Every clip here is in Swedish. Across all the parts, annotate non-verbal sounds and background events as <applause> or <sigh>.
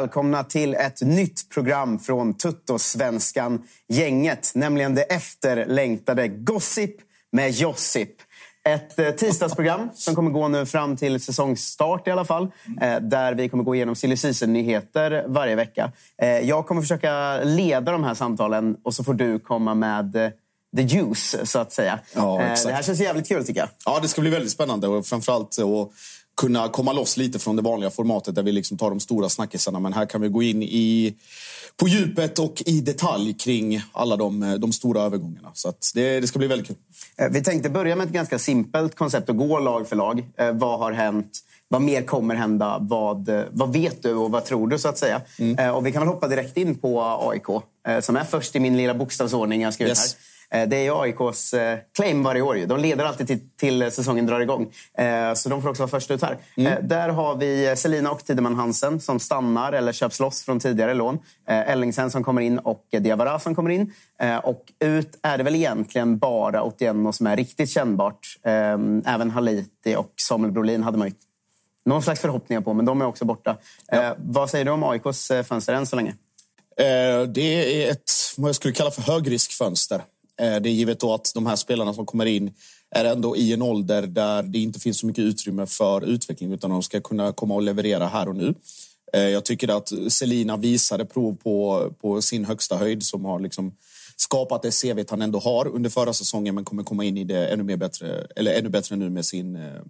välkomna till ett nytt program från Tuttosvenskan-gänget. Nämligen det efterlängtade Gossip med Josip. Ett eh, tisdagsprogram som kommer gå nu fram till säsongsstart i alla fall. Eh, där vi kommer gå igenom silly nyheter varje vecka. Eh, jag kommer försöka leda de här samtalen och så får du komma med the juice, så att säga. Ja, det här känns jävligt kul tycker jag. Ja, det ska bli väldigt spännande och framförallt att kunna komma loss lite från det vanliga formatet där vi liksom tar de stora snackisarna. Men här kan vi gå in i, på djupet och i detalj kring alla de, de stora övergångarna. Så det, det ska bli väldigt kul. Eh, Vi tänkte börja med ett ganska simpelt koncept att gå lag för lag. Eh, vad har hänt? Vad mer kommer hända? Vad, eh, vad vet du och vad tror du? så att säga? Eh, och vi kan väl hoppa direkt in på AIK som är först i min lilla bokstavsordning jag har skrivit Yes. här. Eh, Det är AIKs eh, claim varje år. De leder alltid till, till säsongen drar igång. Eh, Så de får också vara först ut här. Eh, Där har vi Selina och Tideman Hansen som stannar eller köps loss från tidigare lån. Eh, Ellingsen som kommer in och Diawara som kommer in. Eh, Och ut är det väl egentligen bara Otieno som är riktigt kännbart. Eh, Även Haliti och Samuel Brolin hade man ju någon slags förhoppningar på, men de är också borta. Eh, Vad säger du om AIKs eh, fönster än så länge? Eh, Det är ett, vad jag skulle kalla för högriskfönster. Eh, det är givet då att de här spelarna som kommer in är ändå i en ålder där det inte finns så mycket utrymme för utveckling utan de ska kunna komma och leverera här och nu. Eh, jag tycker att Selina visade prov på, på sin högsta höjd som har liksom skapat det CV han ändå har under förra säsongen men kommer komma in i det ännu, mer bättre, eller ännu bättre nu med sin eh,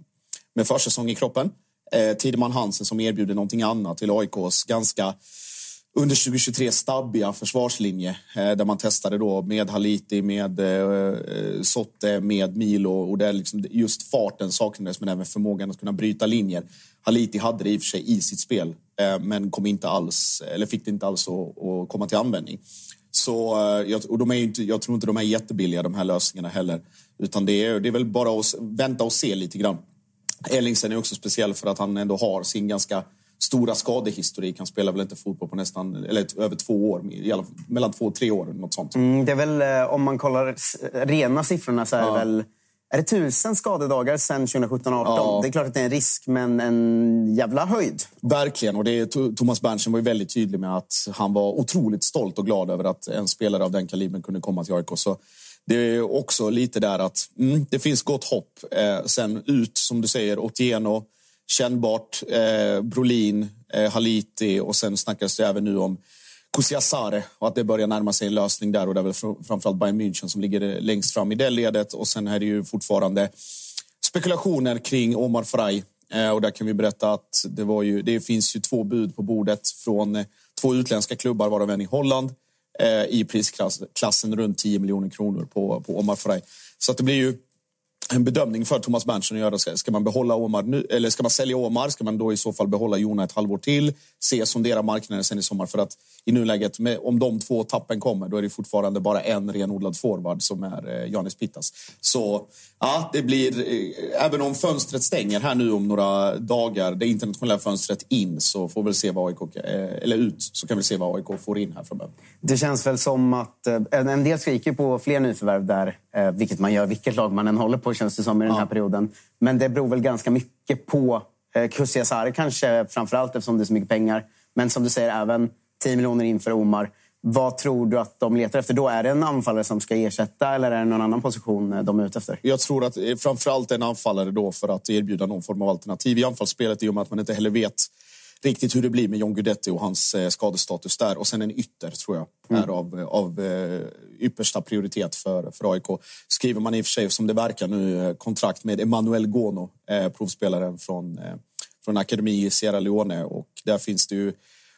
med försäsong i kroppen. Eh, Tideman Hansen som erbjuder någonting annat till AIKs ganska under 2023 stabbiga försvarslinje eh, där man testade då med Haliti, med eh, eh, Sotte, med Milo och där liksom just farten saknades men även förmågan att kunna bryta linjer. Haliti hade det i och för sig i sitt spel men kom inte alls, eller fick det inte alls att, att komma till användning. Så, jag, och de är inte, jag tror inte de är jättebilliga de här lösningarna heller. Utan det är, det är väl bara att vänta och se lite grann. Ellingsen är också speciell för att han ändå har sin ganska stora skadehistorik. Han spelar väl inte fotboll på nästan, eller över två år, fall mellan två och tre år. Något sånt. Mm, det är väl, eh, om man kollar rena siffrorna så är det väl är det tusen skadedagar sedan 2017-18. Ja. Det är klart att det är en risk, men en jävla höjd. Verkligen. Och det är, Thomas Berntsen var ju väldigt tydlig med att han var otroligt stolt och glad över att en spelare av den kalibern kunde komma till AIK. Så det är också lite där att mm, det finns gott hopp. Eh, sen ut, som du säger, Otieno, kännbart, eh, Brolin, eh, Haliti och sen snackas det även nu om Kusiasare och att det börjar närma sig en lösning där och det är väl framförallt Bayern München som ligger eh, längst fram i det ledet och sen är det ju fortfarande spekulationer kring Omar Frey. Eh, och där kan vi berätta att det, var ju, det finns ju två bud på bordet från eh, två utländska klubbar, varav en i Holland, eh, i prisklassen runt 10 miljoner kronor på, på Omar Frey. Så att det blir ju en bedömning för Thomas Berntsson att göra. Ska ska man behålla Omar nu, eller ska man sälja Omar? Ska man då i så fall behålla Jona ett halvår till? Se sondera marknaden sen i sommar. För att i nuläget, med, om de två tappen kommer, då är det fortfarande bara en renodlad forward som är eh, Janis Pittas. Så ja, det blir, eh, även om fönstret stänger här nu om några dagar, det internationella fönstret in, så får vi se vad AIK, eh, eller ut, så kan vi se vad AIK får in här framöver. Det känns väl som att eh, en en del skriker på fler nyförvärv där, eh, vilket man gör vilket lag man än håller på känns det som i den här perioden. Men det beror väl ganska mycket på eh, Kusiasare kanske framförallt eftersom det är så mycket pengar. Men som du säger även 10 miljoner in för Omar. Vad tror du att de letar efter? Då Är det en anfallare som ska ersätta eller är det någon annan position de är ute efter? Jag tror att framförallt en anfallare då för att erbjuda någon form av alternativ i anfallsspelet i och med att man inte heller vet riktigt hur det blir med John Guidetti och hans eh, skadestatus där. Och sen en ytter, tror jag, mm. är av, av eh, yppersta prioritet för, för AIK. Skriver man i och för sig, som det verkar nu, eh, kontrakt med Emanuel Gono, provspelaren från, från akademi i Sierra Leone. Och där finns det ju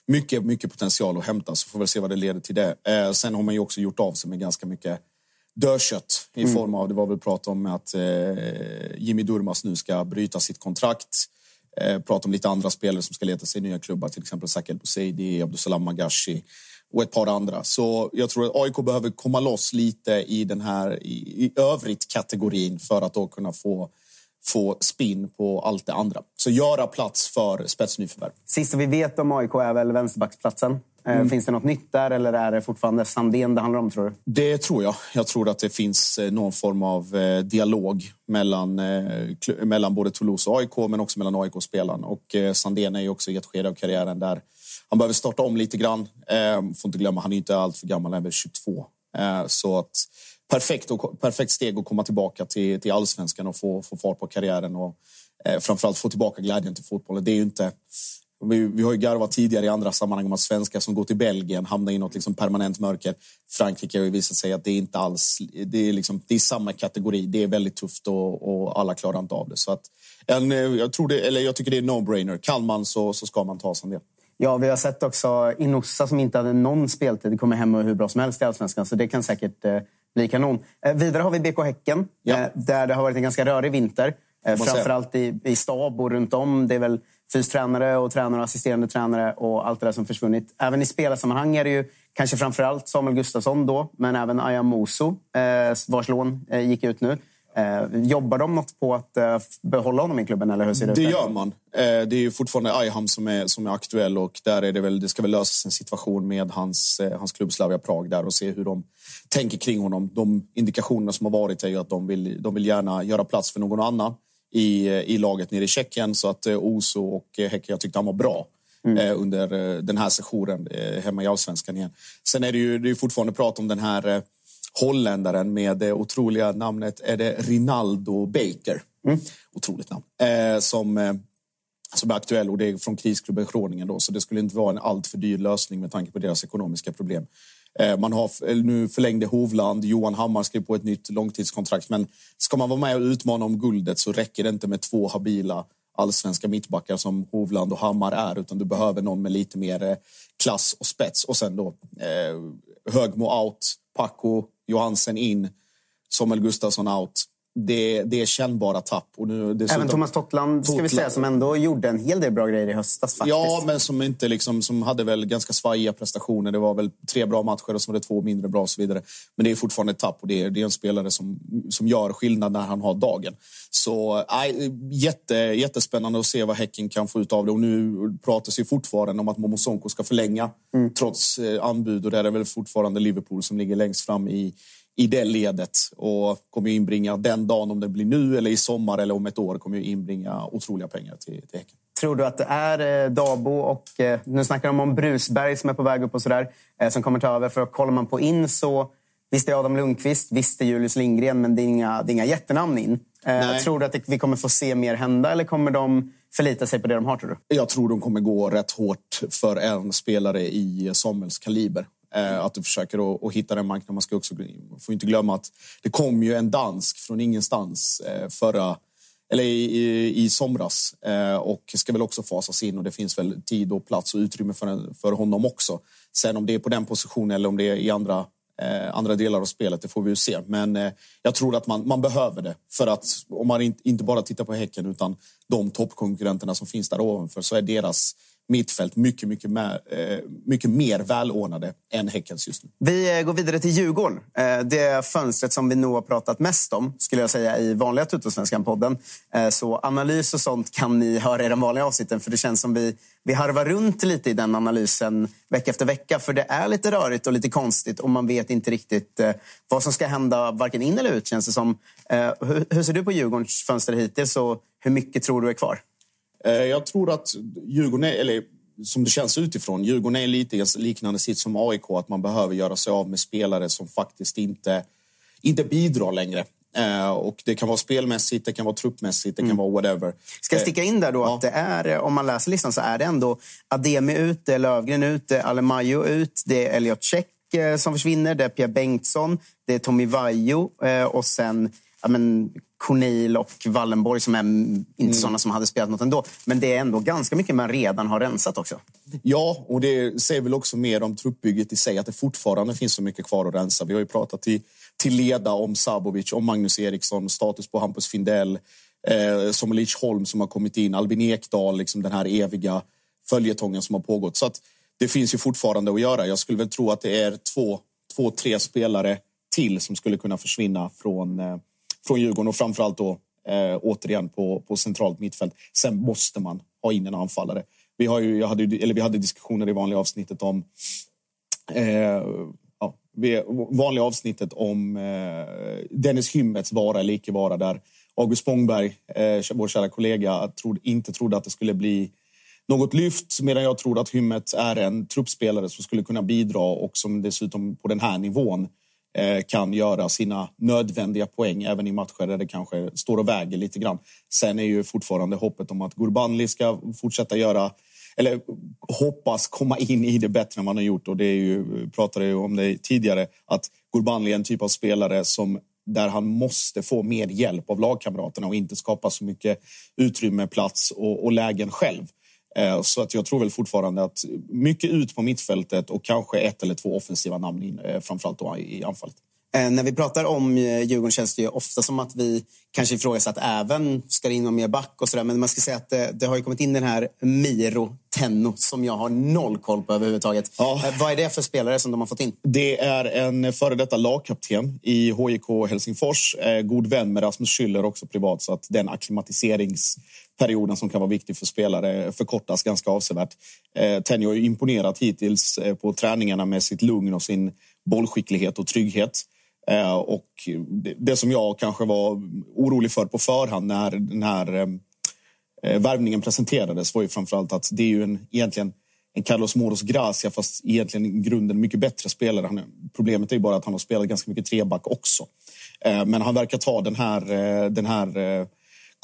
mycket, mycket potential att hämta, så får vi se vad det leder till det. sen har man ju också gjort av sig med ganska mycket dödkött i mm. form av, det var väl prat om att Jimmy Durmas nu ska bryta sitt kontrakt. Eh, prata om lite andra spelare som ska leta sig nya klubbar, till exempel Sakel Bouzidi, Abdusalam Magashi och ett par andra. Så jag tror att AIK behöver komma loss lite i den här i, i övrigt kategorin för att då kunna få få spinn på allt det andra. Så göra plats för spetsnyförvärv. Sista vi vet om AIK är väl vänsterbacksplatsen. Eh, mm. Finns det något nytt där eller är det fortfarande Sandén det handlar om tror du? Det tror jag. Jag tror att det finns eh, någon form av eh, dialog mellan, mellan både Toulouse och AIK men också mellan AIK och spelaren. Och Sandén är ju också i ett skede av karriären där han behöver starta om lite grann. Får inte glömma, han är inte allt för gammal, han är väl 22. Så att perfekt, och, perfekt steg att komma tillbaka till, till allsvenskan och få, få fart på karriären och framförallt få tillbaka glädjen till fotbollen. Det är ju inte vi, vi har ju garvat tidigare i andra sammanhang om att svenskar som går till Belgien hamnar i något liksom permanent mörker. Frankrike har ju visat sig att det är inte alls... Det är, liksom, det är samma kategori. Det är väldigt tufft och, och alla klarar inte av det. Så att, en, jag, tror det, eller jag tycker det är no-brainer. Kan man så, så ska man ta sig del. Ja, vi har sett också Inossa som inte hade någon speltid kommer hem hur bra som helst i Allsvenskan. Så det kan säkert eh, bli kanon. Eh, vidare har vi BK Häcken, ja. eh, där det har varit en ganska rörig vinter. Eh, framförallt i, i stab och runt om. Det är väl fystränare och tränare och assisterande tränare och allt det där som försvunnit. Även i spelarsammanhang är det ju kanske framförallt Samuel Gustafsson då, men även Ayam Moso, eh, vars lån eh, gick ut nu. Eh, jobbar de något på att eh, behålla honom i klubben? Eller hur ser det, det gör man. Eh, det är ju fortfarande Ayham som är, som är aktuell och där är det väl, det ska väl lösas en situation med hans, eh, hans klubb Slavia Prag där och se hur de tänker kring honom. De indikationerna som har varit är ju att de vill, de vill gärna göra plats för någon annan i, i laget nere i Tjeckien. Så att eh, Oso och eh, Häcken, jag tyckte han var bra. Mm. Eh, under den här sessionen hemma i allsvenskan igen. Sen är det ju det är fortfarande prat om den här holländaren med det otroliga namnet är det Rinaldo Baker. Mm. Otroligt namn. som, som är aktuell och det är från krisklubben Groningen då, så det skulle inte vara en alltför dyr lösning med tanke på deras ekonomiska problem. Eh, man har nu förlängde Hovland, Johan Hammar skrev på ett nytt långtidskontrakt. Men ska man vara med och utmana om guldet så räcker det inte med två habila allsvenska mittbackar som Hovland och Hammar är utan du behöver någon med lite mer eh, klass och spets. Och sen då eh, Högmo out, Paco Johansen in, Samuel Gustafsson out det, det är kännbara tapp. Och nu, dessutom, Även Thomas Tottland, ska vi säga, som ändå gjorde en hel del bra grejer i höstas. Faktiskt. Ja, men som, inte liksom, som hade väl ganska svajiga prestationer. Det var väl tre bra matcher och så var det två mindre bra och så vidare. Men det är fortfarande ett tapp och det är, det är en spelare som, som gör skillnad när han har dagen. Så äh, jätte, jättespännande att se vad Häcken kan få ut av det. Och nu pratas ju fortfarande om att Momo Sonko ska förlänga mm. trots eh, anbud. Och där är det väl fortfarande Liverpool som ligger längst fram i i det ledet och kommer inbringa den dagen, om det blir nu eller i sommar eller om ett år, kommer inbringa otroliga pengar till, till Häcken. Tror du att det är eh, Dabo och, eh, nu snackar de om Brusberg som är på väg upp och sådär, eh, som kommer ta över? För kollar man på in så, visst är Adam Lundqvist, visst är Julius Lindgren, men det är inga, det är inga jättenamn in. Nej. Tror du att vi kommer få se mer hända eller kommer de förlita sig på det de har? Tror du? Jag tror de kommer gå rätt hårt för en spelare i Samuels kaliber. Eh, att du försöker att, hitta den marknaden. Man ska också får inte glömma att det kom ju en dansk från ingenstans eh, förra eller i, i, i somras eh, och ska väl också fasas in och det finns väl tid och plats och utrymme för, för honom också. Sen om det är på den positionen eller om det är i andra, eh, andra delar av spelet, det får vi ju se. Men eh, jag tror att man, man behöver det för att om man inte, inte bara tittar på Häcken utan de toppkonkurrenterna som finns där ovanför så är deras mittfält mycket, mycket, mer, eh, mycket mer välordnade än Häckens just nu. Vi eh, går vidare till Djurgården. Eh, det fönstret som vi nog har pratat mest om skulle jag säga i vanliga Tuttosvenskan-podden. Så analys och sånt kan ni höra i de vanliga avsnitten för det känns som vi, vi harvar runt lite i den analysen vecka efter vecka för det är lite rörigt och lite konstigt och man vet inte riktigt vad som ska hända varken in eller ut känns det som. Hur, hur ser du på Djurgårdens fönster hittills och hur mycket tror du är kvar? Eh, jag tror att Djurgården, är, eller som det känns utifrån. Djurgården är lite liknande sitt som AIK, att man behöver göra sig av med spelare som faktiskt inte, inte bidrar längre. Eh, och det kan vara spelmässigt, det kan vara truppmässigt, det kan mm. vara whatever. Ska jag sticka in där då ja. att det är, om man läser listan så är det ändå Ademi ut, det är Lövgren ut, det är Alemajo ut, det är Elliot Check eh, som försvinner, det är Pia Bengtsson, det är Tommy Vaiho eh, och sen ja, men, Cornel och Wallenborg som är inte mm. sådana som hade spelat något ändå. Men det är ändå ganska mycket man redan har rensat också. Ja, och det säger väl också mer om truppbygget i sig, att det fortfarande finns så mycket kvar att rensa. Vi har ju pratat till, till leda om Sabovic, om Magnus Eriksson, status på Hampus Findell, eh, Somolic Holm som har kommit in, Albin Ekdal, liksom den här eviga följetongen som har pågått. Så att det finns ju fortfarande att göra. Jag skulle väl tro att det är två, två tre spelare till som skulle kunna försvinna från eh, från Djurgården och framförallt då eh, återigen på, på centralt mittfält. Sen måste man ha in en anfallare. Vi, har ju, jag hade, eller vi hade diskussioner i vanliga avsnittet om eh, ja, vanliga avsnittet om eh, Dennis Hymmets vara eller icke vara där August Spångberg, eh, vår kära kollega, trodde, inte trodde att det skulle bli något lyft medan jag tror att Hymmet är en truppspelare som skulle kunna bidra och som dessutom på den här nivån Eh, Eh, kan göra sina nödvändiga poäng även i matcher där det kanske står och väger lite grann. Sen är ju fortfarande hoppet om att Gurbanli ska fortsätta göra eller hoppas komma in i det bättre än man har gjort. Och det är ju, pratade ju om det tidigare, att Gurbanli är en typ av spelare som där han måste få mer hjälp av lagkamraterna och inte skapa så mycket utrymme, plats och, och lägen själv. Eh, så att jag tror väl fortfarande att mycket ut på mittfältet och kanske ett eller två offensiva namn in, eh, framförallt då i anfallet. Eh, när vi pratar om Djurgården känns det ju ofta som att vi kanske ifrågasatt även ska det in någon mer back och sådär. Men man ska säga att det, det, har ju kommit in den här Miro Tenno som jag har noll koll på överhuvudtaget. Ja. Vad är det för spelare som de har fått in? Det är en före detta lagkapten i HIK Helsingfors. God vän med Rasmus Schüller också privat så att den akklimatiserings perioden som kan vara viktig för spelare förkortas ganska avsevärt. Eh, Tenjo har imponerat hittills eh, på träningarna med sitt lugn och sin bollskicklighet och trygghet. Eh, och det som jag kanske var orolig för på förhand när den här eh, eh, värvningen presenterades var ju framförallt att det är ju en, egentligen en Carlos Moros Gracia fast egentligen i grunden mycket bättre spelare. Han, problemet är ju bara att han har spelat ganska mycket treback också. Eh, men han verkar ta den här, den här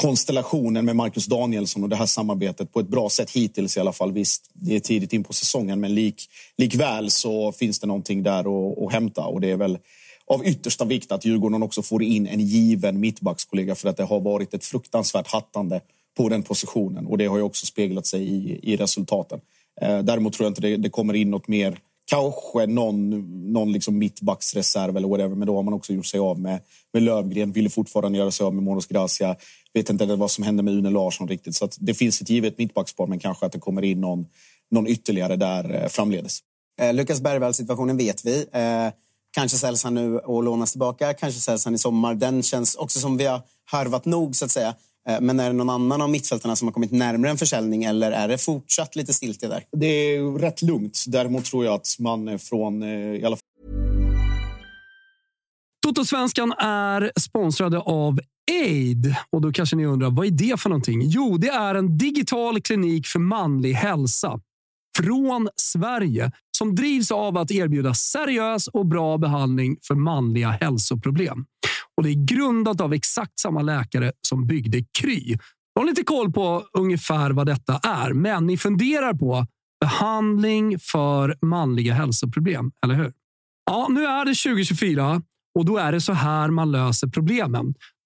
konstellationen med Marcus Danielsson och det här samarbetet på ett bra sätt hittills i alla fall. Visst, det är tidigt in på säsongen, men lik, likväl så finns det någonting där att, att hämta och det är väl av yttersta vikt att Djurgården också får in en given mittbackskollega för att det har varit ett fruktansvärt hattande på den positionen och det har ju också speglat sig i, i resultaten. Eh, däremot tror jag inte det, det kommer in något mer Kanske någon, någon liksom mittbacksreserv eller whatever, men då har man också gjort sig av med, med Lövgren. Ville fortfarande göra sig av med Monos Gracia. Vet inte vad som hände med Une Larsson riktigt. Så det finns ett givet mittbackspar, men kanske att det kommer in någon, någon ytterligare där eh, framledes. Eh, Lukas Bergvall-situationen vet vi. Eh, kanske säljs han nu och lånas tillbaka. Kanske säljs han i sommar. Den känns också som vi har harvat nog, så att säga. Eh, men är det någon annan av mittfältarna som har kommit närmare en försäljning eller är det fortsatt lite stiltje där? Det är rätt lugnt. Däremot tror jag att man från eh, i alla fall Totosvenskan är sponsrade av Aid. Och då kanske ni undrar, vad är det för någonting? Jo, det är en digital klinik för manlig hälsa från Sverige som drivs av att erbjuda seriös och bra behandling för manliga hälsoproblem. Och Det är grundat av exakt samma läkare som byggde Kry. Jag har lite koll på ungefär vad detta är, men ni funderar på behandling för manliga hälsoproblem, eller hur? Ja, nu är det 2024 och då är det så här man löser problemen.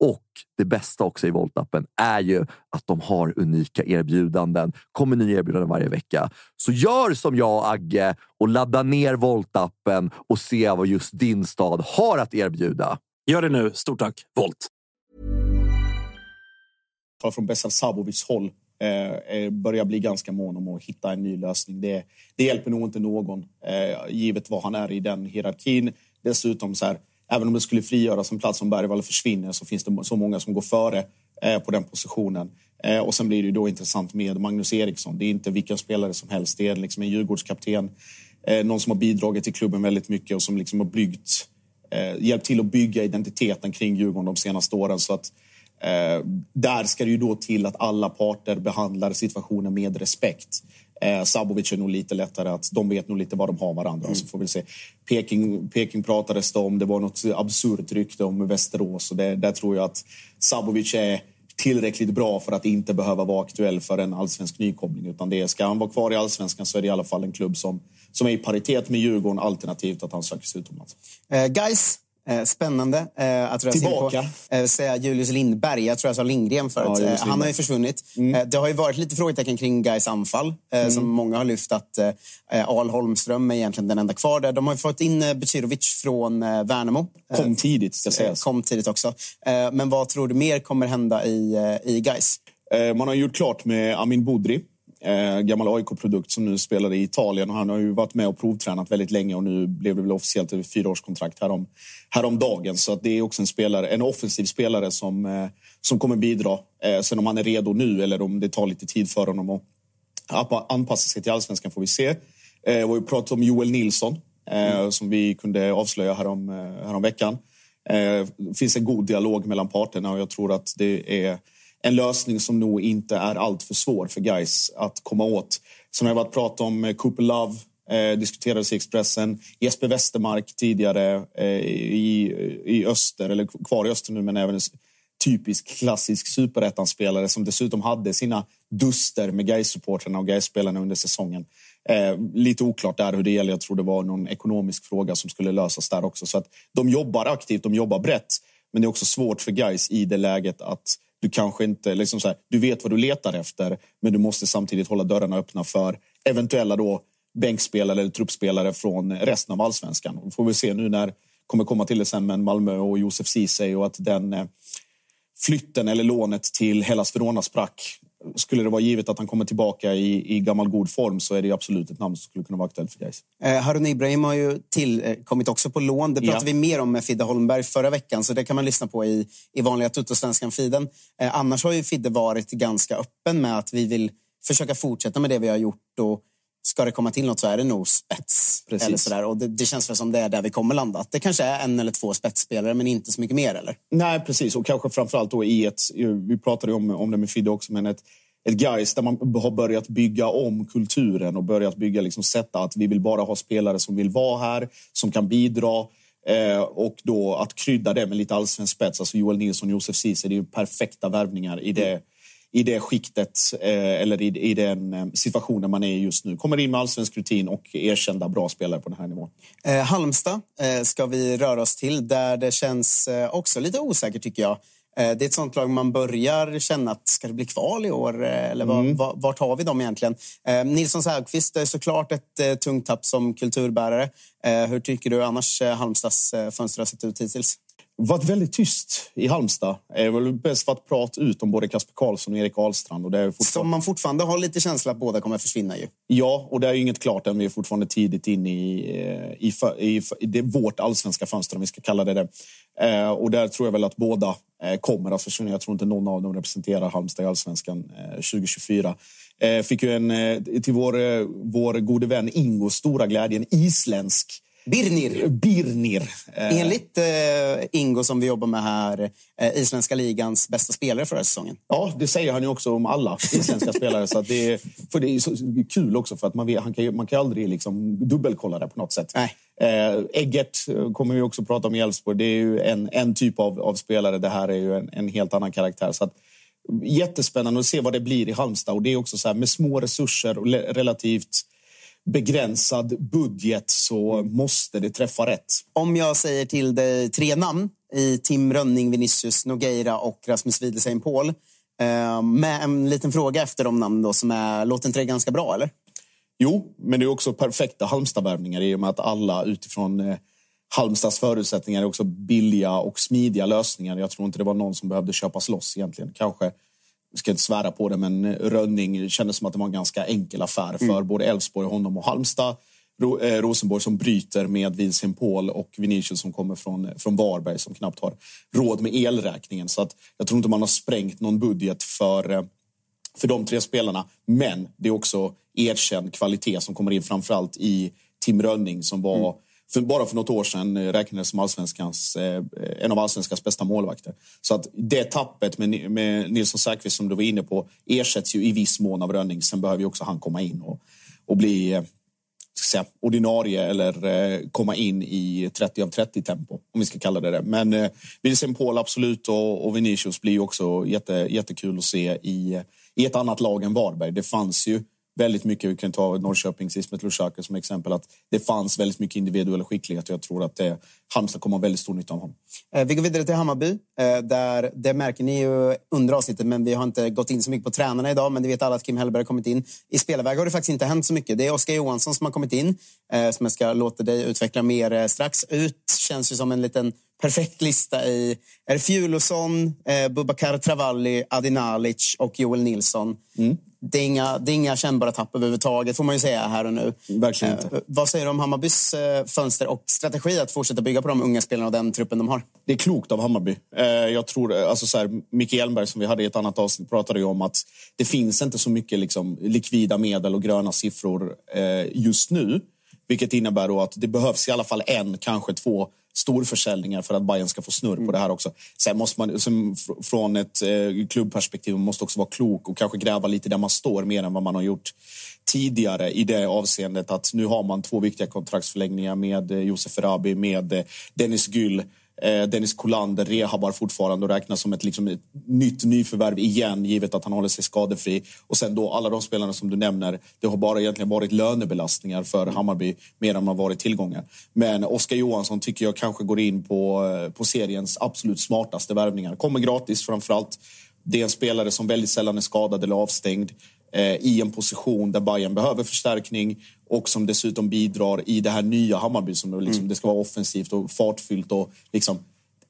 Och det bästa också i Voltappen är ju att de har unika erbjudanden. kommer nya erbjudanden varje vecka. Så gör som jag och Agge och ladda ner Voltappen och se vad just din stad har att erbjuda. Gör det nu. Stort tack, Volt! Från Besal Sabovics håll eh, eh, börjar bli ganska mån om att hitta en ny lösning. Det, det hjälper nog inte någon, eh, givet vad han är i den hierarkin. Dessutom så här, även om det skulle frigöras en plats som Bergvall försvinner så finns det så många som går före eh, på den positionen. Eh, och sen blir det då intressant med Magnus Eriksson. Det är inte vilka spelare som helst. Det är liksom en Djurgårdskapten. Eh, någon som har bidragit till klubben väldigt mycket och som liksom har byggt, hjälpt till att bygga identiteten kring Djurgården de senaste åren. Så att, där ska det ju då till att alla parter behandlar situationen med respekt. Eh, Sabovic är nog lite lättare att de vet nog lite vad de har varandra. Mm. Så får vi se. Peking, Peking pratades det om. Det var något absurt rykte om Västerås och det, där tror jag att Sabovic är tillräckligt bra för att inte behöva vara aktuell för en allsvensk nykoppling. Utan det, ska han vara kvar i allsvenskan så är det i alla fall en klubb som, som är i paritet med Djurgården alternativt att han söker sig utomlands. Eh, guys, spännande eh, att röra sig Tillbaka. på. Eh, säga Julius Lindberg. Jag tror jag sa Lindgren förut. Ja, han har ju försvunnit. Mm. Eh, det har ju varit lite frågetecken kring Gais anfall. Eh, mm. Som många har lyft att eh, Al Holmström är egentligen den enda kvar där. De har ju fått in eh, Becirovic från eh, Värnamo. Kom tidigt, ska sägas. Kom tidigt också. men vad tror du mer kommer hända i, i Gais? man har gjort klart med Amin Budri eh, gammal AIK-produkt som nu spelar i Italien. Och han har ju varit med och provtränat väldigt länge och nu blev det väl officiellt ett fyraårskontrakt härom, häromdagen. Så att det är också en, spelare, en offensiv spelare som, eh, som kommer bidra. Eh, sen om han är redo nu eller om det tar lite tid för honom att anpassa sig till allsvenskan får vi se. Eh, vi pratat om Joel Nilsson eh, mm. som vi kunde avslöja härom, eh, härom veckan. Det eh, finns en god dialog mellan parterna och jag tror att det är en lösning som nog inte är alltför svår för guys att komma åt. Som jag varit prat om eh, Cooper Love eh, diskuterades i Expressen. Jesper Westermark tidigare eh, i, i öster, eller kvar i öster nu, men även typisk klassisk superettan-spelare som dessutom hade sina duster med Gais-supportrarna och Gais-spelarna under säsongen. Eh, lite oklart där hur det gäller. Jag tror det var någon ekonomisk fråga som skulle lösas där också. Så att de jobbar aktivt, de jobbar brett. Men det är också svårt för Gais i det läget att du kanske inte, liksom så här, du vet vad du letar efter men du måste samtidigt hålla dörrarna öppna för eventuella då bänkspelare eller truppspelare från resten av allsvenskan. Vi får vi se nu när kommer komma till det sen med Malmö och Josef Ceesay och att den, eh, flytten eller lånet till Hellas Verona sprack. Skulle det vara givet att han kommer tillbaka i, i gammal god form så är det absolut ett namn som skulle kunna vara aktuellt för Gais. Eh, Harun Ibrahim har ju tillkommit också på lån. Det pratade Ja. vi mer om med Fidde Holmberg förra veckan, så det kan man lyssna på i, i vanliga Tuttosvenskan-feeden. Eh, annars har ju Fidde varit ganska öppen med att vi vill försöka fortsätta med det vi har gjort och ska det komma till något så är det nog spets. Precis. Eller sådär. Och det, det känns väl som det är där vi kommer landa. Att Det kanske är en eller två spetsspelare, men inte så mycket mer, eller? Nej, precis. Och kanske framförallt då i ett... Vi pratade om, om det med Fidde också, men ett, ett guys där man har börjat bygga om kulturen och börjat bygga liksom sätta att vi vill bara ha spelare som vill vara här, som kan bidra. Eh, och då att krydda det med lite allsvensk spets. Alltså Joel Nilsson, Josef Ceesay, det är ju perfekta värvningar i det, i det skiktet eh, eller i, i den eh, situationen man är i just nu. Kommer in med allsvensk rutin och erkända bra spelare på den här nivån. Eh, Halmstad eh, ska vi röra oss till, där det känns eh, också lite osäkert tycker jag. Eh, det är ett sånt lag man börjar känna att ska det bli kval i år? Eller var, var, vart har vi dem egentligen? Nilsson Säfqvist är såklart ett tungt tapp som kulturbärare. Hur tycker du annars Halmstads fönster har sett ut hittills? Varit väldigt tyst i Halmstad. Det är väl bäst för att prata ut om både Kasper Karlsson och Erik Ahlstrand. Och det är Som fortfarande... man fortfarande har lite känsla att båda kommer försvinna ju. Ja, och det är inget klart än. Vi är fortfarande tidigt in i, eh, i, i, i det, vårt allsvenska fönster, om vi ska kalla det det. Eh, och där tror jag väl att båda eh, kommer att försvinna. Jag tror inte någon av dem representerar Halmstad i allsvenskan eh, 2024. Eh, fick ju en, eh, till vår, vår gode vän Ingos stora glädje, en isländsk Birnir. Birnir. Eh, Enligt eh, Ingo som vi jobbar med här, eh, Isländska ligans bästa spelare förra säsongen. Ja, det säger han ju också om alla isländska spelare. Så det, är, för det är så kul också, för att man, vet, han kan, man kan aldrig liksom dubbelkolla det på något sätt. Nej. Eh, Eggert eh, kommer vi också prata om i Elfsborg. Det är ju en, en typ av, av spelare. Det här är ju en, en helt annan karaktär. Så att, jättespännande att se vad det blir i Halmstad. Och det är också så här, med små resurser och relativt begränsad budget så måste det träffa rätt. Om jag säger till dig tre namn i Tim Rönning, Vinicius Nogueira och Rasmus Wiedesheim Paul eh, med en liten fråga efter de namnen då, som är, låter inte det ganska bra eller? Jo, men det är också perfekta Halmstadvärvningar i och med att alla utifrån eh, Halmstads förutsättningar är också billiga och smidiga lösningar. Jag tror inte det var någon som behövde köpas loss egentligen. Kanske, ska inte svära på det, men Rönning kändes som att det var en ganska enkel affär för både Elfsborg, honom och Halmstad. Ro, eh, Rosenborg som bryter med Wilhelm Paul och Vinicius som kommer från, från Varberg som knappt har råd med elräkningen. Så att jag tror inte man har sprängt någon budget för eh, för de tre spelarna. Men det är också erkänd kvalitet som kommer in framförallt i Tim Rönning som var för, bara för något år sedan eh, räknades som allsvenskans, eh, en av allsvenskans bästa målvakter. Så att det tappet med, med Nilsson Säfqvist som du var inne på ersätts ju i viss mån av Rönning. Sen behöver ju också han komma in och, och bli eh, ska säga, ordinarie eller komma in i 30 av 30 tempo, om vi ska kalla det det. Men eh, Wilson Paul absolut och, och Vinicius blir ju också jätte, jättekul att se i, i ett annat lag än Varberg. Det fanns ju väldigt mycket, vi kan ta Norrköpings Ismet Lusaka som exempel, att det fanns väldigt mycket individuell skicklighet och jag tror att det, Halmstad kommer ha väldigt stor nytta av honom. Eh, Vi går vidare till Hammarby. eh, Där, det märker ni ju under avsnittet, men vi har inte gått in så mycket på tränarna idag. Men det vet alla att Kim Hellberg har kommit in. I spelarväg har det faktiskt inte hänt så mycket. Det är Oskar Johansson som har kommit in, eh, som jag ska låta dig utveckla mer eh, strax. Ut känns ju som en liten perfekt lista i... Fjulosson, eh, Bubakar Travalli, Adi Nalic och Joel Nilsson? Det, är inga, det är inga kännbara tapp överhuvudtaget, får man ju säga här och nu. Verkligen inte. Eh, vad säger du om Hammarbys eh, fönster och strategi att fortsätta bygga på de unga spelarna och den truppen de har? Det är klokt av Hammarby. Eh, jag tror, eh, alltså så här, Micke Elmberg som vi hade i ett annat avsnitt pratade ju om att det finns inte så mycket liksom, likvida medel och gröna siffror eh, just nu. Vilket innebär att det behövs i alla fall en, kanske två storförsäljningar för att Bayern ska få snurr på det här också. Sen måste man, fr- från ett eh, klubbperspektiv, man måste också vara klok och kanske gräva lite där man står mer än vad man har gjort tidigare i det avseendet att nu har man två viktiga kontraktsförlängningar med eh, Josef Erabi, med eh, Dennis Gyll. Eh, Dennis Kolander rehabar fortfarande och räknas som ett, liksom, ett nytt nyförvärv igen givet att han håller sig skadefri. Och sen då alla de spelarna som du nämner, det har bara egentligen varit lönebelastningar för Hammarby mer än man varit tillgångar. Men Oskar Johansson tycker jag kanske går in på, eh, på seriens absolut smartaste värvningar. Kommer gratis framförallt. Det är en spelare som väldigt sällan är skadad eller avstängd i en position där Bayern behöver förstärkning och som dessutom bidrar i det här nya Hammarby som liksom, det ska vara offensivt och fartfyllt och liksom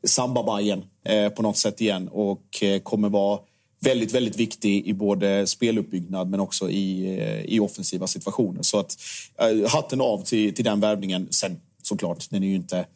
samba eh, på något sätt igen och eh, kommer vara väldigt, väldigt viktig i både speluppbyggnad men också i, eh, i offensiva situationer. Så att eh, hatten av till, till den värvningen. Sen såklart, den är ju inte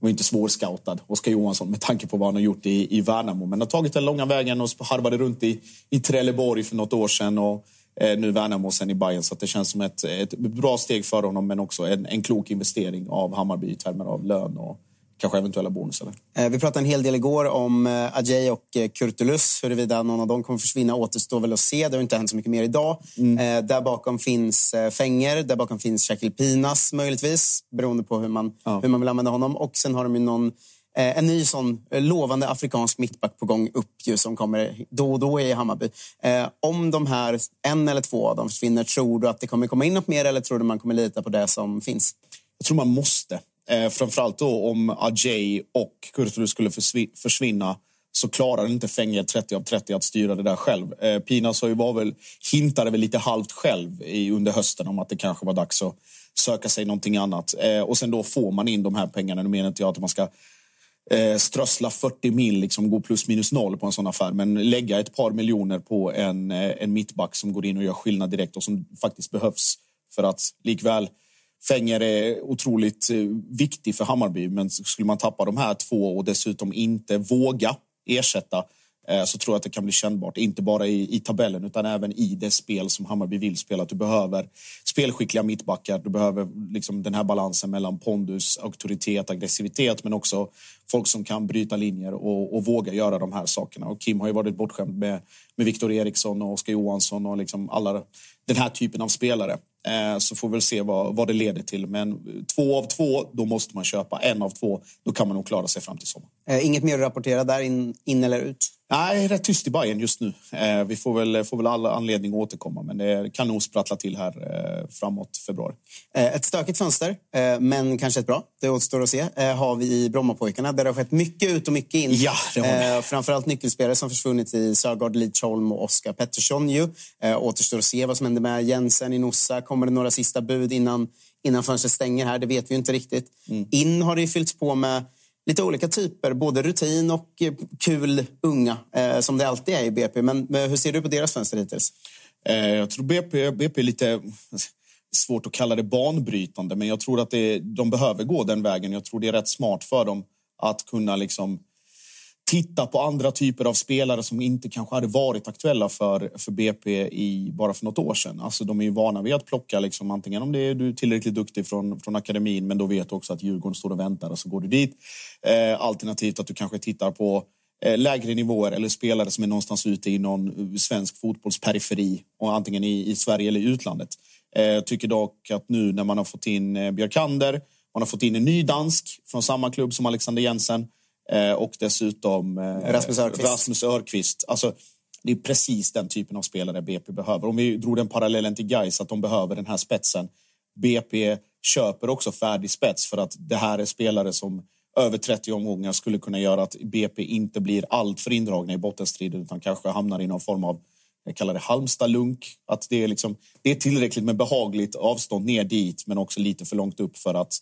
var inte svårscoutad, Oskar Johansson, med tanke på vad han har gjort i, i Värnamo. Men har tagit den långa vägen och harvade runt i, i Trelleborg för något år sedan. Och, eh, nu Värnamo och sen i Bayern. Så det känns som ett, ett bra steg för honom, men också en, en klok investering av Hammarby i termer av lön och kanske eventuella bonusar. Eh, vi pratade en hel del igår om eh, Ajay och eh, Kurtulus. Huruvida någon av dem kommer försvinna återstår väl att se. Det har inte hänt så mycket mer idag. Mm. Där bakom finns Fänger, där bakom finns Shakil Pinas möjligtvis, beroende på hur man, ja. hur man vill använda honom. Och sen har de ju någon en ny sån lovande afrikansk mittback på gång upp ju, som kommer då och då i Hammarby. Eh, om de här, en eller två av dem försvinner, tror du att det kommer komma in något mer eller tror du man kommer lita på det som finns? Jag tror man måste. Eh, framförallt då om Ajay och Kurtulus skulle försvinna så klarar inte Fenger, 30 av 30 att styra det där själv. Eh, Pinas har ju var väl, hintade väl lite halvt själv i, under hösten om att det kanske var dags att söka sig någonting annat. Eh, och sen då får man in de här pengarna. Nu menar inte jag att man ska eh, strössla 40 mil, liksom gå plus minus noll på en sån affär. Men lägga ett par miljoner på en, eh, en mittback som går in och gör skillnad direkt och som faktiskt behövs för att likväl Fenger är otroligt eh, viktig för Hammarby, men skulle man tappa de här två och dessutom inte våga ersätta eh, så tror jag att det kan bli kännbart. Inte bara i, i tabellen utan även i det spel som Hammarby vill spela. Att du behöver spelskickliga mittbackar. Du behöver liksom den här balansen mellan pondus, auktoritet, aggressivitet men också folk som kan bryta linjer och, och våga göra de här sakerna. Och Kim har ju varit bortskämd med, med Viktor Eriksson och Oskar Johansson och liksom alla den här typen av spelare. Eh, så får vi väl se vad, vad det leder till. Men två av två, då måste man köpa. En av två, då kan man nog klara sig fram till sommaren. Eh, inget mer att rapportera där, in, in eller ut? Nej, rätt tyst i Bayern just nu. Eh, vi får väl, får väl alla anledning att återkomma, men det kan nog sprattla till här framåt februari. Ett stökigt fönster, men kanske ett bra. Det återstår att se. Har vi i Brommapojkarna, där det har skett mycket ut och mycket in. Ja, det har Framförallt nyckelspelare som försvunnit i Sörgård, Lidsholm och Oskar Pettersson. Ju. Återstår att se vad som händer med Jensen i Nossa. Kommer det några sista bud innan, innan fönstret stänger här? Det vet vi inte riktigt. Mm. In har det fyllts på med lite olika typer, både rutin och eh, kul unga, eh, som det alltid är i BP. Men, men hur ser du på deras fönster hittills? Eh, jag tror BP, BP är lite svårt att kalla det banbrytande, men jag tror att det, de behöver gå den vägen. Jag tror det är rätt smart för dem att kunna liksom titta på andra typer av spelare som inte kanske hade varit aktuella för, för BP i, bara för något år sedan. Alltså, de är ju vana vid att plocka liksom, antingen om det är, du är tillräckligt duktig från, från akademin men då vet du också att Djurgården står och väntar och så går du dit. Eh, alternativt att du kanske tittar på eh, lägre nivåer eller spelare som är någonstans ute i någon eh, svensk fotbollsperiferi och antingen i, i Sverige eller i utlandet. Eh, tycker dock att nu när man har fått in eh, Björkander, man har fått in en ny dansk från samma klubb som Alexander Jensen och dessutom eh, Rasmus Örqvist. Rasmus Örqvist. Alltså, det är precis den typen av spelare BP behöver. Om vi drog den parallellen till Gais att de behöver den här spetsen. BP köper också färdig spets för att det här är spelare som över 30 omgångar skulle kunna göra att BP inte blir allt för indragna i bottenstriden utan kanske hamnar i någon form av jag kallar det Halmstad-lunk. Att det är, liksom, det är tillräckligt med behagligt avstånd ner dit men också lite för långt upp för att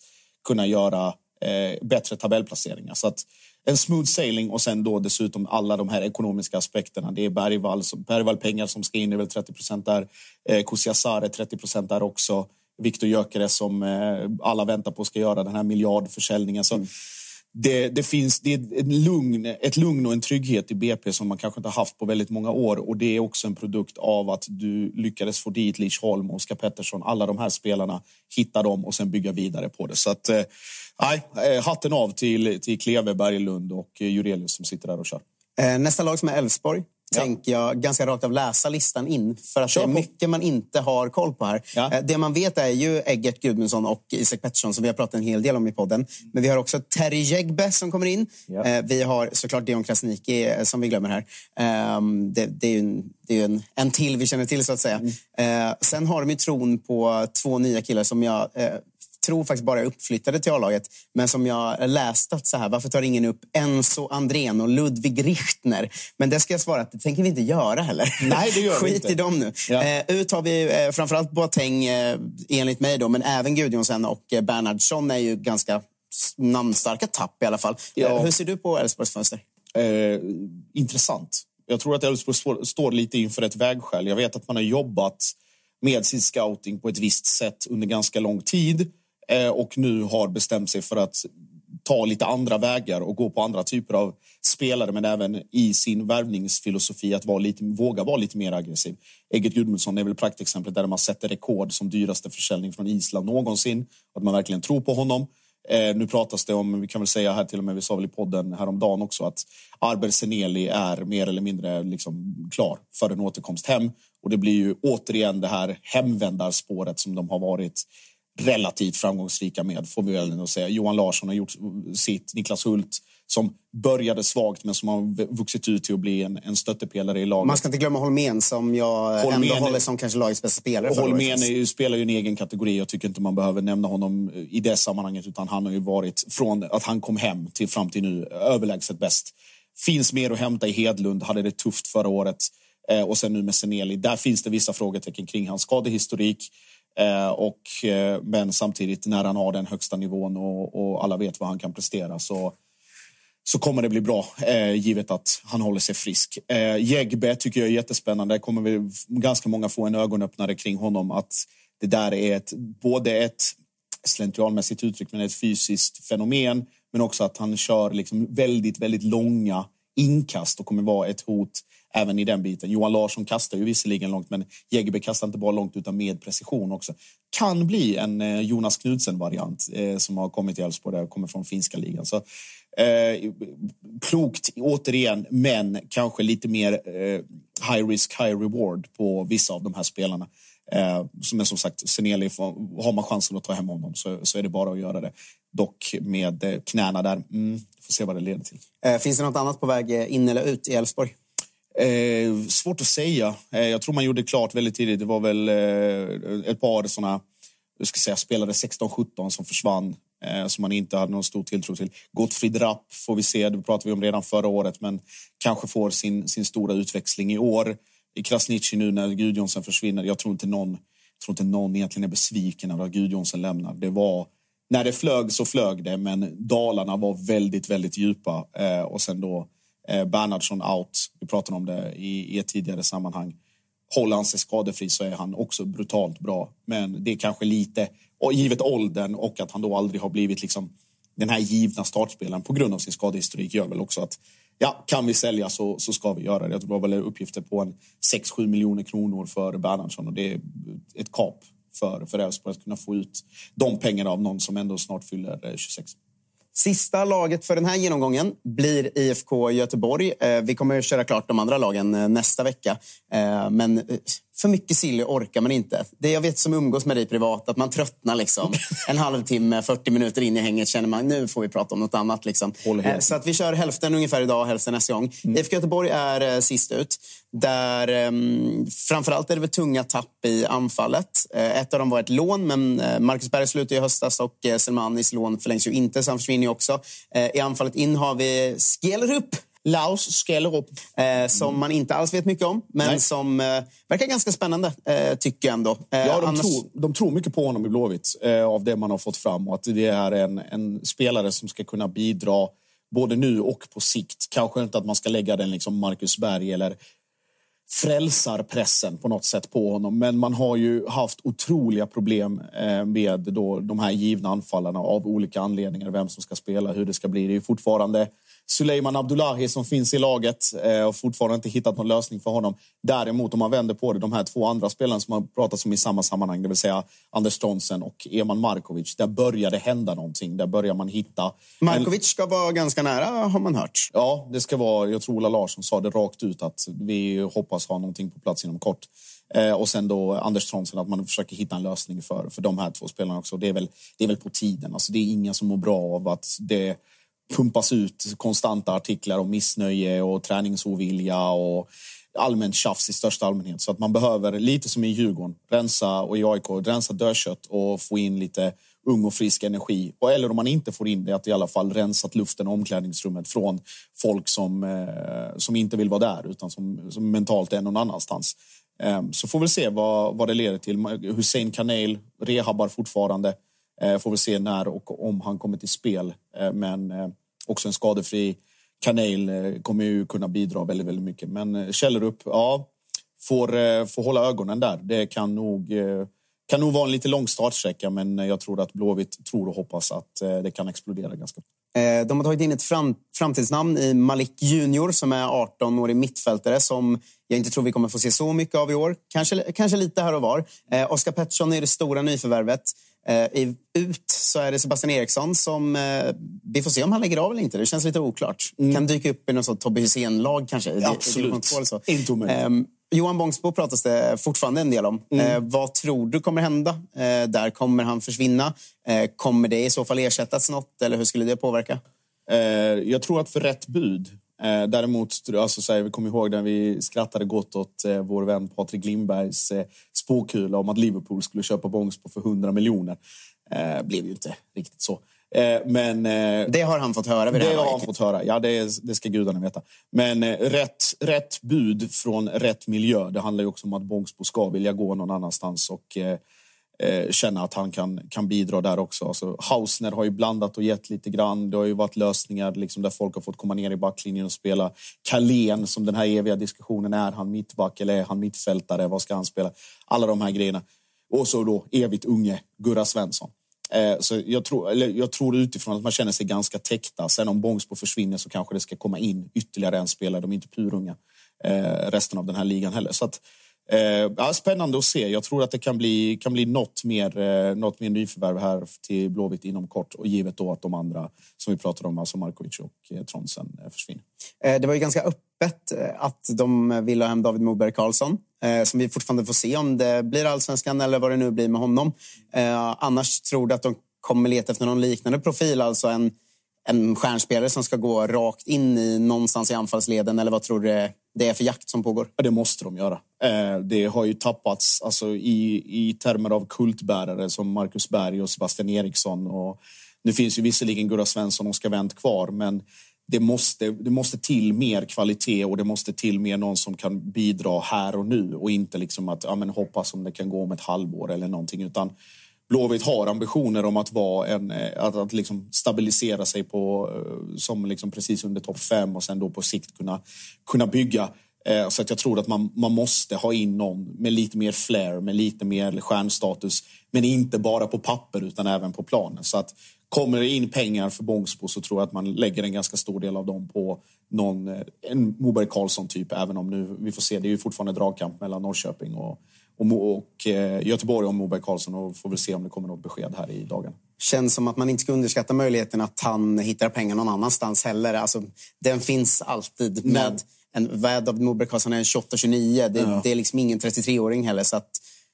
kunna göra eh, bättre tabellplaceringar. Så att en smooth sailing och sen då dessutom alla de här ekonomiska aspekterna. Det är Bergvall, Bergvall pengar som ska in, är väl 30 procent där. Eh, Kusiasare 30 procent där också. Viktor Gyökeres som eh, alla väntar på ska göra den här miljardförsäljningen. Så mm det, det, finns det är ett lugn, ett lugn och en trygghet i BP som man kanske inte haft på väldigt många år. Och Det är också en produkt av att du lyckades få dit Lidsholm, Oskar Pettersson, alla de här spelarna, hitta dem och sen bygga vidare på det. Så att, eh, Nej, eh, hatten av till, till Kleve, Berglund och eh, Jurelius som sitter där och kör. Eh, nästa lag som är Elfsborg ja. tänker jag ganska rakt av läsa listan in. För att det är mycket man inte har koll på här. Ja. Det man vet är ju Eggert Gudmundsson och Isak Pettersson som vi har pratat en hel del om i podden. Men vi har också Terry Jegbe som kommer in. Ja. Vi har såklart Dion Krasniqi som vi glömmer här. Ehm, det, det är ju en, det är en, en till vi känner till så att säga. Mm. Sen har de ju tron på två nya killar som jag tror faktiskt bara är uppflyttade till A-laget. Men som jag läst att så här, varför tar ingen upp Enzo Andrén och Ludvig Richtner? Men det ska jag svara att det tänker vi inte göra heller. Nej, det gör <laughs> Skit inte. i dem nu. Ja. Eh, ut har vi eh, framförallt Boateng, eh, enligt mig, då, men även Gudjonsen och eh, Bernhardsson är ju ganska namnstarka tapp i alla fall. Ja. Eh, Hur ser du på Elfsborgs fönster? Eh, intressant. Jag tror att Elfsborg står- lite inför ett vägskäl. Jag vet att man har jobbat med sin scouting på ett visst sätt under ganska lång tid Eh, och nu har bestämt sig för att ta lite andra vägar och gå på andra typer av spelare men även i sin värvningsfilosofi att vara lite, våga vara lite mer aggressiv. Eget Gudmundsson är väl praktexemplet där man sätter rekord som dyraste försäljning från Island någonsin. Att man verkligen tror på honom. Eh, nu pratas det om, vi kan väl säga här till och med, vi sa väl i podden häromdagen också att Arber Seneli är mer eller mindre liksom klar för en återkomst hem. Och det blir ju återigen det här hemvändarspåret som de har varit relativt framgångsrika med, får vi väl ändå säga. Johan Larsson har gjort sitt, Niklas Hult som började svagt men som har vuxit ut till att bli en, en stöttepelare i laget. Man ska inte glömma Holmén som jag Holmén ändå håller som kanske lagets bästa spelare. Holmén är spelar ju en egen kategori. Jag tycker inte man behöver nämna honom i det sammanhanget. Utan han har ju varit från att han kom hem till fram till nu överlägset bäst. Finns mer att hämta i Hedlund. Hade det tufft förra året. Eh, och sen nu med Seneli. Där finns det vissa frågetecken kring hans skadehistorik. Eh, och, eh, men samtidigt när han har den högsta nivån och, och alla vet vad han kan prestera så så kommer det bli bra, eh, givet att han håller sig frisk. Eh, Jägbe tycker jag är jättespännande. Kommer vi ganska många få en ögonöppnare kring honom. Att det där är ett, både ett slentrianmässigt uttryck, men ett fysiskt fenomen. Men också att han kör liksom väldigt, väldigt långa inkast och kommer vara ett hot även i den biten. Johan Larsson kastar ju visserligen långt, men Jägerbe kastar inte bara långt utan med precision också. Kan bli en eh, Jonas Knudsen-variant eh, som har kommit till Elfsborg, och kommer från finska ligan. Så, eh, klokt återigen, men kanske lite mer eh, high risk, high reward på vissa av de här spelarna. Eh, men som sagt, Seneli, har man chansen att ta hem honom så, så är det bara att göra det. Dock med eh, knäna där, mm, får se vad det leder till. Eh, Finns det något annat på väg in eller ut i Elfsborg? Eh, svårt att säga. Eh, jag tror man gjorde klart väldigt tidigt. Det var väl eh, ett par såna, jag ska säga, spelare 16-17 som försvann. Som man inte hade någon stor tilltro till. Gottfried Rapp får vi se, det pratade vi om redan förra året. Men kanske får sin, sin stora utväxling i år. I Krasniqi nu när Gudjonsen försvinner. Jag tror inte någon, tror inte någon egentligen är besviken över att Gudjonsen lämnar. Det var, när det flög så flög det, men dalarna var väldigt, väldigt djupa. Eh, och sen då eh, Bernhardsson out. Vi pratade om det i, i ett tidigare sammanhang. Håller han sig skadefri så är han också brutalt bra. Men det är kanske lite, och givet åldern och att han då aldrig har blivit liksom den här givna startspelaren på grund av sin skadehistorik gör väl också att ja, kan vi sälja så, så ska vi göra det. Jag tror det var väl uppgifter på en 6-7 miljoner kronor för Bernhardsson och det är ett kap för, för Elfsborg att kunna få ut de pengarna av någon som ändå snart fyller eh, 26. Sista laget för den här genomgången blir IFK Göteborg. Eh, vi kommer att köra klart de andra lagen eh, nästa vecka. Men för mycket silly orkar man inte. Det jag vet som umgås med dig privat, att man tröttnar liksom. <laughs> En halvtimme, 40 minuter in i hänget känner man nu får vi prata om något annat. Liksom. Eh, Så att vi kör hälften ungefär idag och hälften nästa gång. IFK Göteborg är eh, sist ut. Där, um, framförallt är det väl tunga tapp i anfallet. Eh, ett av dem var ett lån, men eh, Marcus Berg slutade i höstas och eh, Selmanis lån förlängs ju inte, så han försvinner ju också. Eh, I anfallet in har vi Skellerup. Laus Skellerup. Eh, som man inte alls vet mycket om, men Nej. som eh, verkar ganska spännande, eh, tycker jag ändå. Eh, Ja, de, annars- tror, de tror mycket på honom i Blåvitt eh, av det man har fått fram och att det är en, en spelare som ska kunna bidra både nu och på sikt. Kanske inte att man ska lägga den liksom Marcus Berg eller frälsar pressen på något sätt på honom. Men man har ju haft otroliga problem eh, med då de här givna anfallarna av olika anledningar. Vem som ska spela, hur det ska bli. Det är fortfarande Suleiman Abdullahi som finns i laget eh, och fortfarande inte hittat någon lösning för honom. Däremot om man vänder på det, de här två andra spelarna som har pratats om i samma sammanhang, det vill säga Anders Stronsen och Eman Markovic. Där börjar det hända någonting. Där börjar man hitta... Markovic ska vara ganska nära, har man hört. Ja, det ska vara, jag tror Ola Larsson sa det rakt ut att vi hoppas ha någonting på plats inom kort. Eh, och sen då Anders Tronsen, att man försöker hitta en lösning för, för de här två spelarna också. Det är väl, det är väl på tiden. Alltså, det är ingen som mår bra av att det pumpas ut konstanta artiklar om missnöje och träningsovilja och allmänt tjafs i största allmänhet. Så att man behöver, lite som i Djurgården, rensa och i AIK, rensa dödkött och få in lite ung och frisk energi. Och, eller om man inte får in det, att i alla fall rensat luften och omklädningsrummet från folk som, eh, som inte vill vara där utan som, som mentalt är någon annanstans. Eh, så får vi se vad, vad det leder till. Hussein Kanel rehabbar fortfarande. Eh, får vi se när och om han kommer till spel. Eh, men eh, också en skadefri Kanel kommer ju kunna bidra väldigt, väldigt mycket. Men Källerup, ja, får, får hålla ögonen där. Det kan nog, kan nog vara en lite lång startsträcka men jag tror att Blåvitt tror och hoppas att det kan explodera ganska De har tagit in ett fram, framtidsnamn i Malik Junior som är 18-årig mittfältare som jag inte tror vi kommer få se så mycket av i år. Kanske, kanske lite här och var. Eh, Oskar Pettersson är det stora nyförvärvet. Eh, I ut så är det Sebastian Eriksson som... Eh, vi får se om han lägger av eller inte. Det känns lite oklart. Kan dyka upp i något sånt Tobbe Hysén-lag kanske. i- i Absolut. Inte omöjligt. Ehm, Johan Bångsbo pratas det fortfarande en del om. Eh, vad tror du kommer hända eh, där? Kommer han försvinna? Eh, kommer det i så fall ersättas något? Eller hur skulle det påverka? Eh, jag tror att för rätt bud. Eh, däremot, alltså, så här, vi kommer ihåg när vi skrattade gott åt eh, vår vän Patrik Lindbergs eh, spåkula om att Liverpool skulle köpa Bångsbo för 100 miljoner. Eh, blev ju inte riktigt så. Eh, men eh, Det har han fått höra vid det, det har han fått höra. Ja, det, det ska gudarna veta. Men eh, rätt, rätt bud från rätt miljö. Det handlar ju också om att Bångsbo ska vilja gå någon annanstans och eh, känna att han kan, kan bidra där också. Alltså, Hausner har ju blandat och gett lite grann. Det har ju varit lösningar liksom, där folk har fått komma ner i backlinjen och spela. Kalén, som den här eviga diskussionen, är han mittback eller är han mittfältare? Vad ska han spela? Alla de här grejerna. Och så då evigt unge Gurra Svensson. Eh, Så jag tror, eller jag tror utifrån att man känner sig ganska täckta. Sen om Bångsbo försvinner så kanske det ska komma in ytterligare en spelare. De är inte purunga eh, resten av den här ligan heller. Så att, eh, ja, spännande att se. Jag tror att det kan bli, kan bli något, mer, eh, något mer nyförvärv här till Blåvitt inom kort. Och givet då att de andra som vi pratar om, alltså Markovic och eh, Tronsen, eh, försvinner. Eh, Det var ju ganska öppet eh, att de ville ha hem David Moberg Karlsson. eh, Som vi fortfarande får se om det blir allsvenskan eller vad det nu blir med honom. Eh, Annars tror du att de kommer leta efter någon liknande profil, alltså en, en stjärnspelare som ska gå rakt in i någonstans i anfallsleden? Eller vad tror du det- är för jakt som pågår? Ja, det måste de göra. Eh, det har ju tappats alltså, i, i termer av kultbärare som Marcus Berg och Sebastian Eriksson. Och nu finns ju visserligen Gurra Svensson och Oskar Wendt kvar, men det måste, det måste till mer kvalitet och det måste till mer någon som kan bidra här och nu och inte liksom att ja, men hoppas om det kan gå om ett halvår eller någonting. Utan Blåvitt har ambitioner om att, vara en, eh, att, att liksom stabilisera sig på, eh, som liksom precis under topp fem och sen då på sikt kunna, kunna bygga. Eh, Så att jag tror att man, man måste ha in någon med lite mer flair, med lite mer stjärnstatus. Men inte bara på papper utan även på planen. Så att kommer det in pengar för Bångsbo så tror jag att man lägger en ganska stor del av dem på någon, eh, en Moberg Karlsson typ. Även om nu, vi får se, det är ju fortfarande dragkamp mellan Norrköping och, och, och eh, Göteborg om Moberg Karlsson och får väl se om det kommer något besked här i dagen. Känns som att man inte ska underskatta möjligheten att han hittar pengar någon annanstans heller. Alltså, den finns alltid med en vad David Moberg Karlsson är en 28-29. Det, det är liksom ingen 33-åring heller. Så att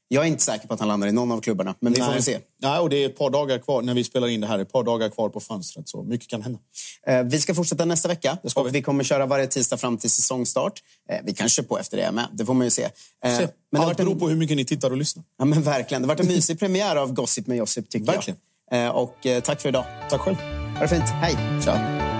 jag är inte säker på att han landar i någon av klubbarna. Men vi får väl se. Nej, och det är ett par dagar kvar när vi spelar in det här. Ett par dagar kvar på fönstret, så mycket kan hända. Eh, Vi ska fortsätta nästa vecka. ska och vi. vi. kommer köra varje tisdag fram till säsongstart. Eh, Vi kanske på efter det med. Det får man ju se. Eh, Se. Men det Allt varit en, beror på hur mycket ni tittar och lyssnar. ja, men verkligen. Det har varit en mysig premiär av Gossip med Josip, tycker Verkligen. jag. Eh, Och eh, tack för idag. Tack själv. Ha det fint. Hej! Tja.